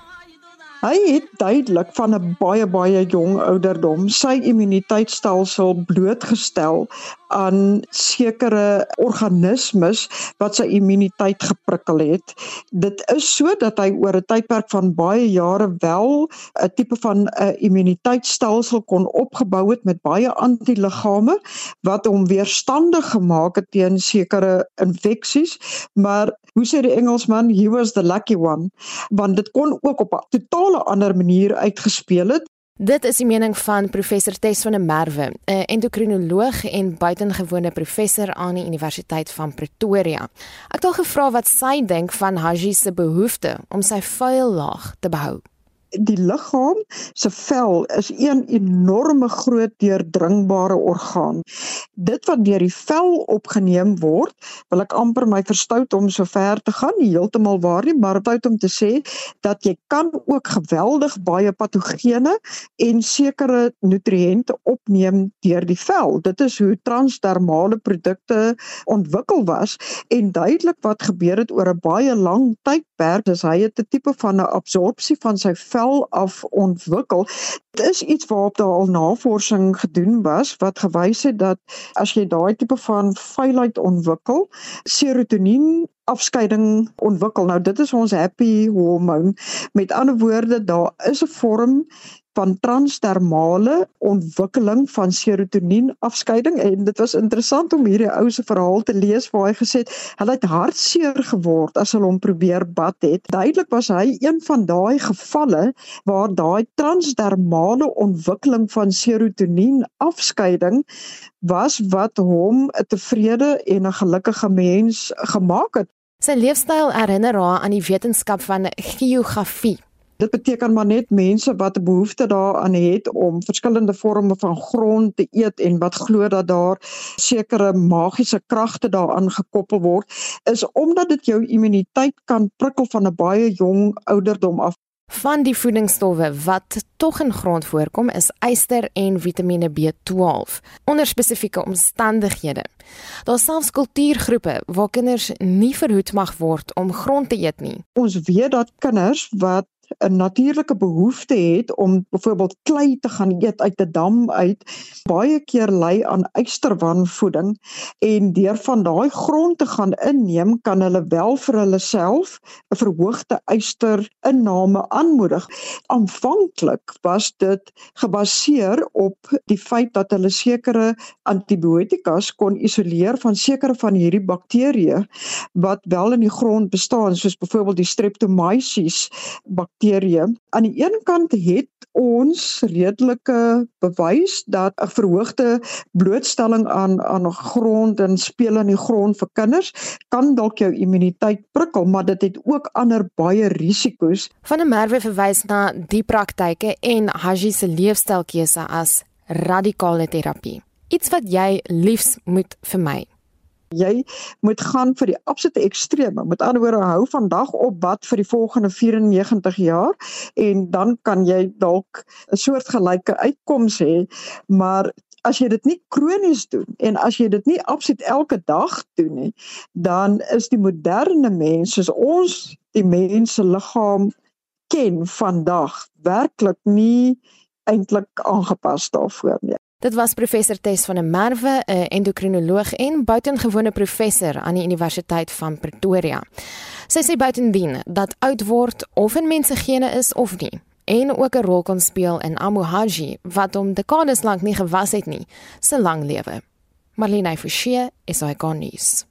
Hy het duidelik van 'n baie baie jong ouderdom sy immuniteitstelsel blootgestel aan sekere organismes wat sy immuniteit geprikkel het. Dit is sodat hy oor 'n tydperk van baie jare wel 'n tipe van 'n immuniteitstelsel kon opgebou het met baie antiliggame wat hom weerstandig gemaak het teen sekere infeksies, maar hoe sê die Engelsman, he was the lucky one, want dit kon ook op 'n totale ander manier uitgespeel het. Dit is die mening van professor Tess van der Merwe, 'n endokrinoloog en buitengewone professor aan die Universiteit van Pretoria. Ek het haar gevra wat sy dink van Haji se behoefte om sy vuil laag te behou die liggaam se vel is een enorme groot deurdringbare orgaan. Dit wat deur die vel opgeneem word, wil ek amper my verstout om so ver te gaan, nie heeltemal waar nie, maar buit om te sê dat jy kan ook geweldig baie patogene en sekere nutriënte opneem deur die vel. Dit is hoe transdermale produkte ontwikkel was en duidelik wat gebeur het oor 'n baie lang tydperk, dis hy het 'n tipe van 'n absorpsie van sy vel vel af ontwikkel. Dit is iets waarop daar al navorsing gedoen was wat gewys het dat as jy daai tipe van vuilheid ontwikkel, serotonien afskeiding ontwikkel. Nou dit is ons happy hormoon. Met ander woorde, daar is 'n vorm van transdermale ontwikkeling van serotonien afskeiding en dit was interessant om hierdie ou se verhaal te lees waar hy gesê het hulle het hartseer geword as hulle hom probeer bad het. Duidelik was hy een van daai gevalle waar daai transdermale ontwikkeling van serotonien afskeiding was wat hom 'n tevrede en 'n gelukkige mens gemaak het. Sy leefstyl herinner haar aan die wetenskap van geografie. Dit beteken maar net mense wat 'n behoefte daaraan het om verskillende forme van grond te eet en wat glo dat daar sekere magiese kragte daaraan gekoppel word, is omdat dit jou immuniteit kan prikkel van 'n baie jong ouderdom af. Van die voedingsstowwe wat tog in grond voorkom is yster en Vitamiene B12 onder spesifieke omstandighede. Daar selfs kultuurgroepe waar kinders nie verhoed mag word om grond te eet nie. Ons weet dat kinders wat 'n natuurlike behoefte het om byvoorbeeld klei te gaan eet uit 'n dam uit, baie keer ly aan ysterwanvoeding en deur van daai grond te gaan inneem, kan hulle wel vir hulle self 'n verhoogde ysterinname aanmoedig. Aanvanklik was dit gebaseer op die feit dat hulle sekere antibiotikas kon isoleer van sekere van hierdie bakterieë wat wel in die grond bestaan, soos byvoorbeeld die Streptomyces bakterieë bakterieë. Aan die een kant het ons redelike bewys dat 'n verhoogde blootstelling aan aan grond en speel in die grond vir kinders kan dalk jou immuniteit prikkel, maar dit het ook ander baie risiko's. Van 'n merwe verwys na die praktyke en Haji se leefstylkeuse as radikale terapie. Iets wat jy liefs moet vermy. Jy moet gaan vir die absolute ekstreme. Met ander woorde, hou vandag op bad vir die volgende 94 jaar en dan kan jy dalk 'n soortgelyke uitkoms hê, maar as jy dit nie kronies doen en as jy dit nie absoluut elke dag doen nie, dan is die moderne mens soos ons die mens se liggaam ken vandag werklik nie eintlik aangepas daarvoor nie. Dit was professor Tess van der Merwe, 'n endokrinoloog en buitengewone professor aan die Universiteit van Pretoria. Sy sê buitendien dat oud word of in mense gene is of nie en ook 'n rol kan speel in Amu Haji wat hom dekades lank nie gewas het nie, se lang lewe. Marlene Forsie, SAK nuus.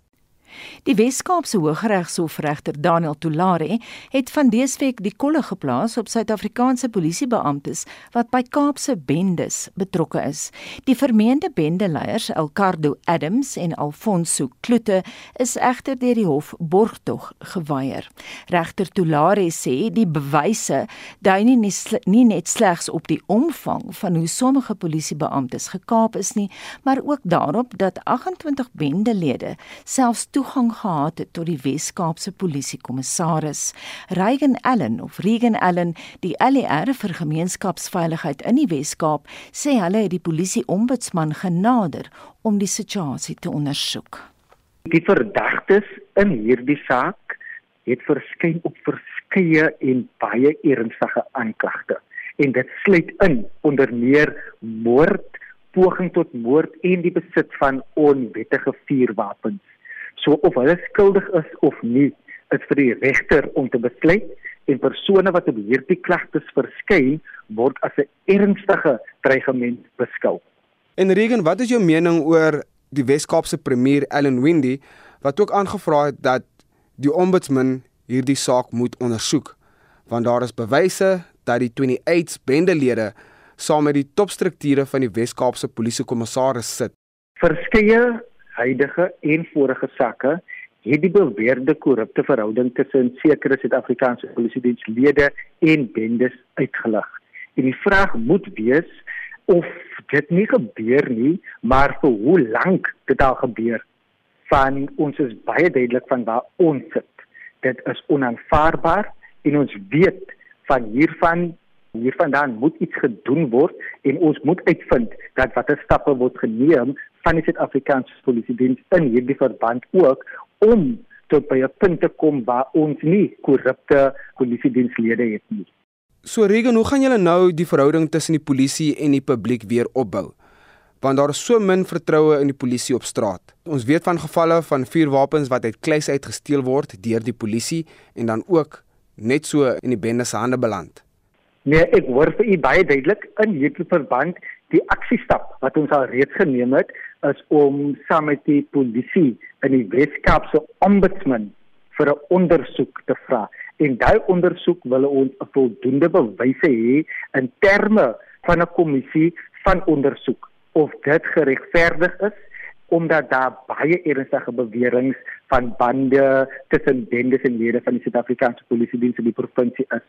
Die Wes-Kaapse Hooggeregshof-regter Daniel Tulare het van dese week die kolle geplaas op Suid-Afrikaanse polisiebeamptes wat by Kaapse bendes betrokke is. Die vermeende bendeleiers, Elcardo Adams en Alfonso Kloete, is egter deur die hof borgtog geweier. Regter Tulare sê die bewyse dui nie, nie net slegs op die omvang van hoe sommige polisiebeamptes gekaap is nie, maar ook daarop dat 28 bendelede selfs toegang gehad het tot die Wes-Kaapse polisiekommissaris. Regan Allen of Regan Allen, die LER vir gemeenskapsveiligheid in die Wes-Kaap, sê hulle het die polisieombudsman genader om die situasie te ondersoek. Die verdagtes in hierdie saak het verskyn op verskeie en baie ernstige aanklagte en dit sluit in onder meer moord, poging tot moord en die besit van onwettige vuurwapens. So of hulle skuldig is of nie, is vir die regter om te besluit en persone wat op hierdie klagtes verskyn word as 'n ernstige dreigement beskou. En Regen, wat is jou mening oor die Wes-Kaapse premier Allan Windey wat ook aangevra het dat die ombudsman hierdie saak moet ondersoek want daar is bewyse dat die 28 bendelede saam met die topstrukture van die Wes-Kaapse polisiekommissaris sit. Verskeie huidige en vorige sakke het die beweerde korrupte verhouding tussen sekere Suid-Afrikaanse polisiedienslede en bendes uitgelig. En die vraag moet wees of dit nie gebeur nie, maar vir hoe lank dit al gebeur. Van ons is baie duidelik van waar ons sit. Dit is onaanvaarbaar en ons weet van hiervan hiervandaan moet iets gedoen word en ons moet uitvind dat watter stappe word geneem van die Suid-Afrikaanse Polisiediens in hierdie verband ook om tot by 'n punt te kom waar ons nie korrupte polisiedienslede het nie. So Regen, hoe gaan julle nou die verhouding tussen die polisie en die publiek weer opbou? Want daar is so min vertroue in die polisie op straat. Ons weet van gevalle van vuurwapens wat uit kluis uit gesteel word deur die polisie en dan ook net so in die bende se hande beland. Nee, ek hoor vir u baie duidelik in hierdie verband die aksiestap wat ons al reeds geneem het is om saam met die polisie in die Weskaapse ombudsman vir 'n ondersoek te vra. En daai ondersoek wil ons 'n voldoende bewyse hê in terme van 'n kommissie van ondersoek of dit geregverdig is omdat daar baie ernstige beweringe van bande tussen bendes en lede van die Suid-Afrikaanse Polisie Diens in die provinsie is.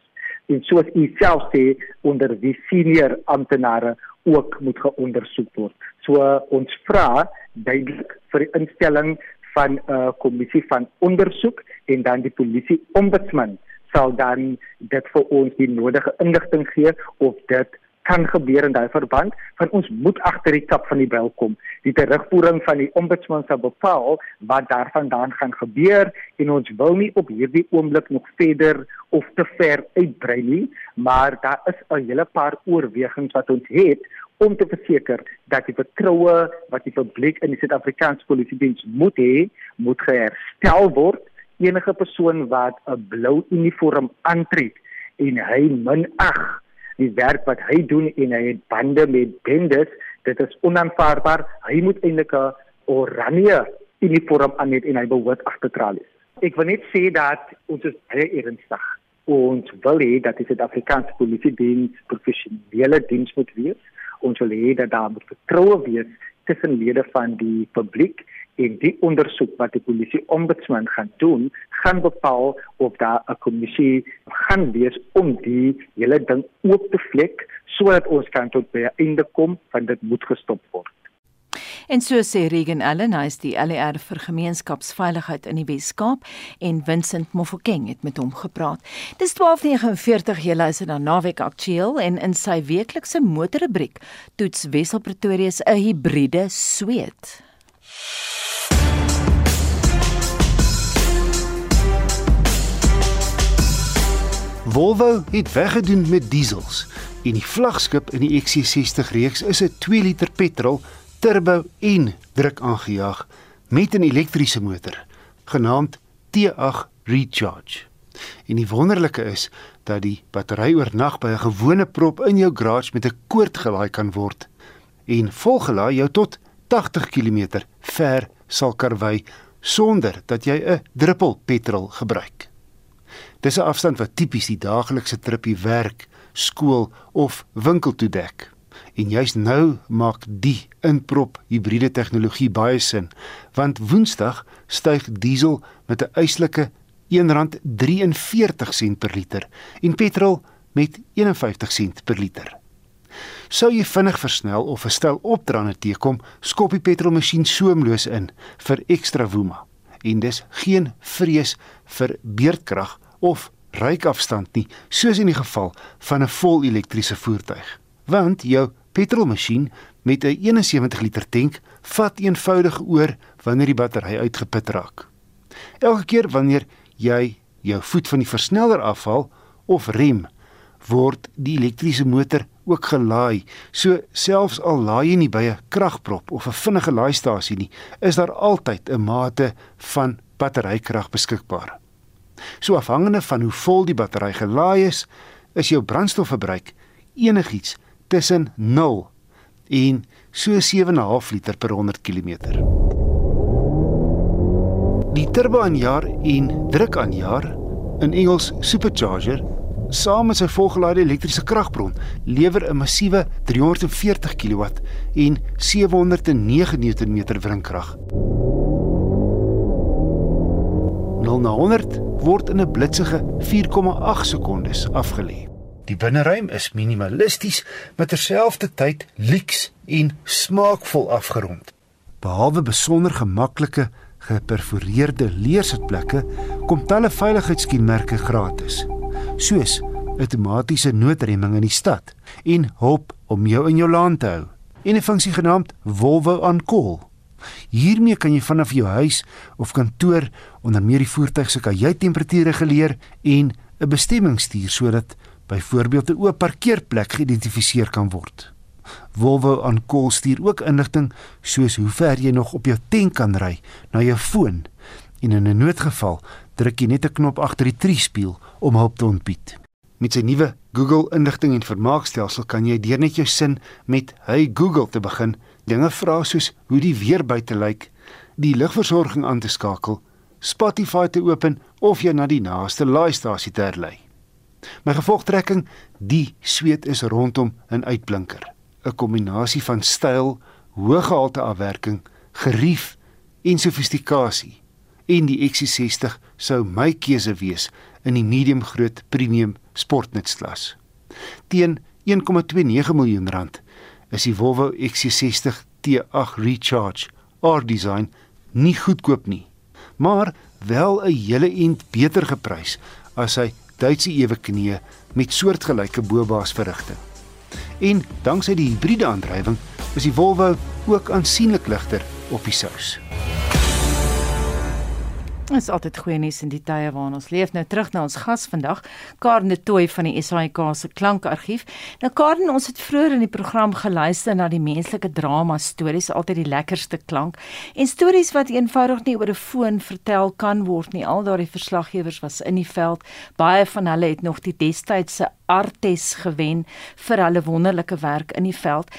En soos u self sê onder die senior amptenare ook moet geondersoek word. So ons vra duidelik vir die instelling van 'n uh, kommissie van ondersoek en dan die polisie ombudsman sal dan dit vir ons die nodige inligting gee of dit kan gebeur in daai verband van ons moet agter die kap van die bel kom. Die terugvoering van die ombudsman sal bepaal wat daarvandaan gaan gebeur en ons wil nie op hierdie oomblik nog verder of te ver uitbrei nie, maar daar is 'n hele paar oorwegings wat ons het om te verseker dat die vertroue wat die publiek in die Suid-Afrikaanse polisiediens moet hê, moet herstel word. Enige persoon wat 'n blou uniform aantrek en hy minag die werk wat hy doen en hy het bande met bendes, dit is onaanvaarbaar. Hy moet eintlik 'n oranje uniform aan hê en hy behoort agter tralies. Ek wil net sê dat ons is baie ernstig. Ons wil hê dat die Suid-Afrikaanse polisiediens professionele diens moet wees ons wil hê dat daar moet vertroue wees tussen lede van die publiek en die ondersoek wat die polisie ombudsman gaan doen gaan bepaal of daar 'n kommissie gaan wees om die hele ding oop te vlek sodat ons kan tot by 'n einde kom van dit moet gestop word En so sê Regan Allen, hy is die LER vir gemeenskapsveiligheid in die Wes-Kaap en Vincent Mofokeng het met hom gepraat. Dis 12:49 jy luister na Naweek Aktueel en in sy weeklikse motorrubriek toets Wessel Pretoria 'n hibriede sweet. Volvo het weggedoen met diesels en die vlaggenskap in die XC60 reeks is 'n 2 liter petrol turbo en druk aangejaag met 'n elektriese motor genaamd T8 Recharge. En die wonderlike is dat die battery oornag by 'n gewone prop in jou garage met 'n koord gelaai kan word en volgelaai jou tot 80 km ver sal karwei sonder dat jy 'n druppel petrol gebruik. Dis 'n afstand wat tipies die daaglikse tripie werk, skool of winkel toe dek. En juist nou maak die inprop hibriede tegnologie baie sin, want Woensdag styg diesel met 'n eislike R1.43 per liter en petrol met 51 sent per liter. Sou jy vinnig versnel of 'n stel opdraande teekom, skop die petrolmasjien soemloos in vir ekstra woema. En dis geen vrees vir beerdkrag of ryk-afstand nie, soos in die geval van 'n vol elektriese voertuig. Want jou petrolmasjien met 'n 71 liter tank vat eenvoudig oor wanneer die battery uitgeput raak. Elke keer wanneer jy jou voet van die versneller afhaal of rem, word die elektriese motor ook gelaai. So selfs al laai jy nie by 'n kragprop of 'n vinnige laastasie nie, is daar altyd 'n mate van batterykrag beskikbaar. So afhangende van hoe vol die battery gelaai is, is jou brandstofverbruik enigiets tussen 0 en so 7.5 liter per 100 km. Die turboaanjaer en drukaanjaer in Engels supercharger saam met sy volgelaaide elektriese kragbron lewer 'n massiewe 340 kW en 709 Nm wrinkrag. 0 na 100 word in 'n blitsige 4,8 sekondes afgelê. Die binneruim is minimalisties, maar terselfdertyd lyks en smaakvol afgerond. Behalwe besonder gemaklike geperforeerde leersitplekke, kom talle veiligheidskenmerke gratis soos outomatiese noodremming in die stad en hulp om jou in jou laan te hou en 'n funksie genaamd Volvo on call. Hiermee kan jy vanaf jou huis of kantoor onder meer die voertuig se kajuittemperatuur reguleer en 'n bestemming stuur sodat byvoorbeeld 'n oop parkeerplek geïdentifiseer kan word. Volvo on call stuur ook inligting soos hoe ver jy nog op jou tank kan ry na jou foon en in 'n noodgeval druk jy net 'n knop agter die triespieël om hulp te ontbied. Met sy nuwe Google inligting en vermaakstelsel kan jy deur net jou sin met "Hey Google" te begin, dinge vra soos hoe die weer buite lyk, die lugversorging aan te skakel, Spotify te open of jy na die naaste laaistasie te herlei. My gevolgtrekking, die sweet is rondom 'n uitblinker, 'n kombinasie van styl, hoë gehalte afwerking, gerief en sofistikasie. En die XC60 sou my keuse wees in die medium groot premium sportnutsklas. Teen 1,29 miljoen rand is die Volvo XC60 T8 Recharge R-design nie goedkoop nie, maar wel 'n hele ent beter geprys as sy Duitse eweknie met soortgelyke bobaas verrigting. En danksy die hibriede aandrywing is die Volvo ook aansienlik ligter op die sous. Dit is altyd goeie nuus in die tye waarin ons leef. Nou terug na ons gas vandag, Karen de Tooy van die SAIK se klankargief. Nou Karen, ons het vroeër in die program geluister na die menslike drama stories, altyd die lekkerste klank. En stories wat eenvoudig nie oor 'n foon vertel kan word nie. Al daardie verslaggewers was in die veld. Baie van hulle het nog die destydse Artes gewen vir hulle wonderlike werk in die veld.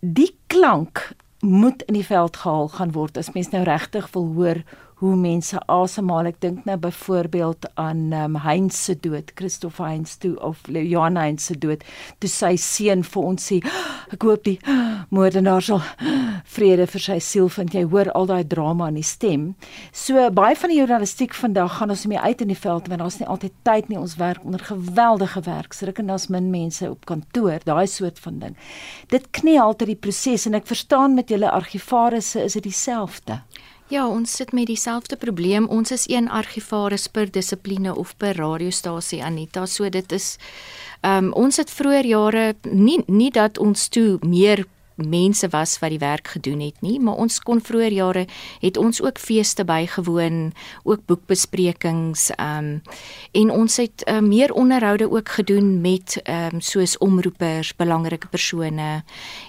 Die klank moet in die veld gehaal gaan word as mens nou regtig wil hoor hoe mense asemhaal. Ek dink nou byvoorbeeld aan um, Heinz se dood, Christoph Heinz toe of Johan Heinz se dood, toe sy seun vir ons sê, ek hoop die moordenaar sal vrede vir sy siel vind. Jy hoor al daai drama in die stem. So baie van die journalistiek vandag gaan ons mee uit in die veld want daar's nie altyd tyd nie. Ons werk onder geweldige werksdruk en daar's min mense op kantoor, daai soort van ding. Dit knie altyd die proses en ek verstaan met julle argivarisse is dit dieselfde. Ja, ons sit met dieselfde probleem. Ons is een argivaris per dissipline of per radiostasie Anita. So dit is ehm um, ons het vroeër jare nie nie dat ons toe meer mense was wat die werk gedoen het nie, maar ons kon vroeër jare het ons ook feeste bygewoon, ook boekbesprekings, ehm um, en ons het uh, meer onderhoude ook gedoen met ehm um, soos omroepers, belangrike persone.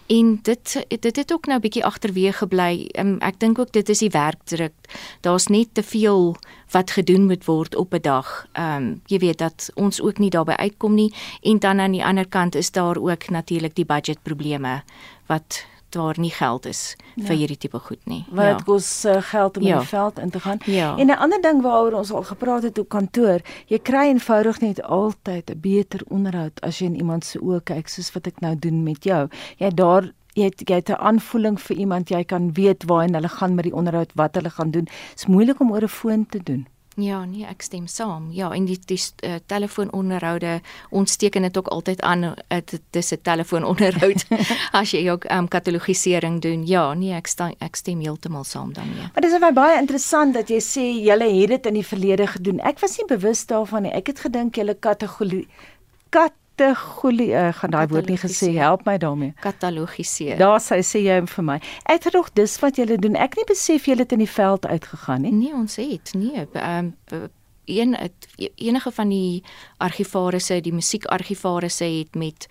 En dit dit het ook nou bietjie agterweeg gebly. Um, ek dink ook dit is die werkdruk. Daar's net te veel wat gedoen moet word op 'n dag. Ehm um, jy weet dat ons ook nie daarbey uitkom nie en dan aan die ander kant is daar ook natuurlik die budgetprobleme wat daar nie geld is ja. vir hierdie tipe goed nie. Want dit ja. kos uh, geld om ja. in die veld in te gaan. Ja. En 'n ander ding waaroor ons al gepraat het op kantoor, jy kry eenvoudig net altyd 'n beter onderhoud as jy in iemand se oë kyk soos wat ek nou doen met jou. Jy daar jy het jy het 'n aanvoeling vir iemand, jy kan weet waarheen hulle gaan met die onderhoud, wat hulle gaan doen. Dit is moeilik om oor 'n foon te doen. Ja, nee, ek stem saam. Ja, en die die uh, telefoononderhoude ons teken dit ook altyd aan dit dis 'n telefoononderhoud as jy ook um, katalogisering doen. Ja, nee, ek stem ek stem heeltemal saam daarmee. Maar dis vir baie interessant dat jy sê julle het dit in die verlede gedoen. Ek was nie bewus daarvan nie. Ek het gedink julle kategorie kat kategorie uh, gaan daai woord nie gesê help my daarmee. Katalogiseer. Daar sê sê jy vir my ek het nog dis wat julle doen. Ek nie besef julle het in die veld uitgegaan nie. Nee ons het nee. Ehm um, een het, enige van die argivarisse die musiekargivarisse het met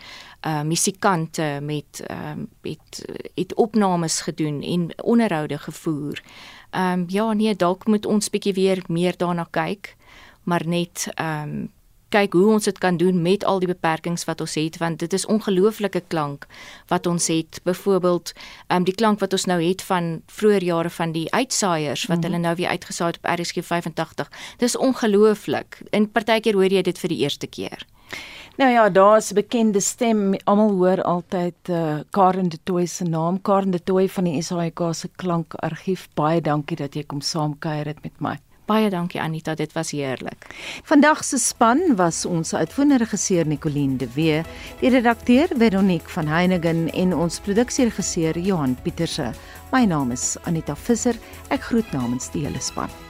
uh musikante met ehm um, het het opnames gedoen en onderhoude gevoer. Ehm um, ja nee dalk moet ons bietjie weer meer daarna kyk maar net ehm um, kyk hoe ons dit kan doen met al die beperkings wat ons het want dit is ongelooflike klank wat ons het byvoorbeeld um, die klank wat ons nou het van vroeë jare van die uitsaaiers wat mm -hmm. hulle nou weer uitgesaai het op RSG 85 dis ongelooflik en partykeer hoor jy dit vir die eerste keer Nou ja, daar's 'n bekende stem. Almal hoor altyd uh, Karen de Tooy se naam. Karen de Tooy van die SAIK se klankargief. Baie dankie dat jy kom saamkuier het met my. Baie dankie Anita, dit was heerlik. Vandag se span was ons uitvoerende regisseur Nicoline de Wee, die redakteur Veronique van Heiningen en ons produksieregisseur Johan Pieterse. My naam is Anita Visser. Ek groet namens die hele span.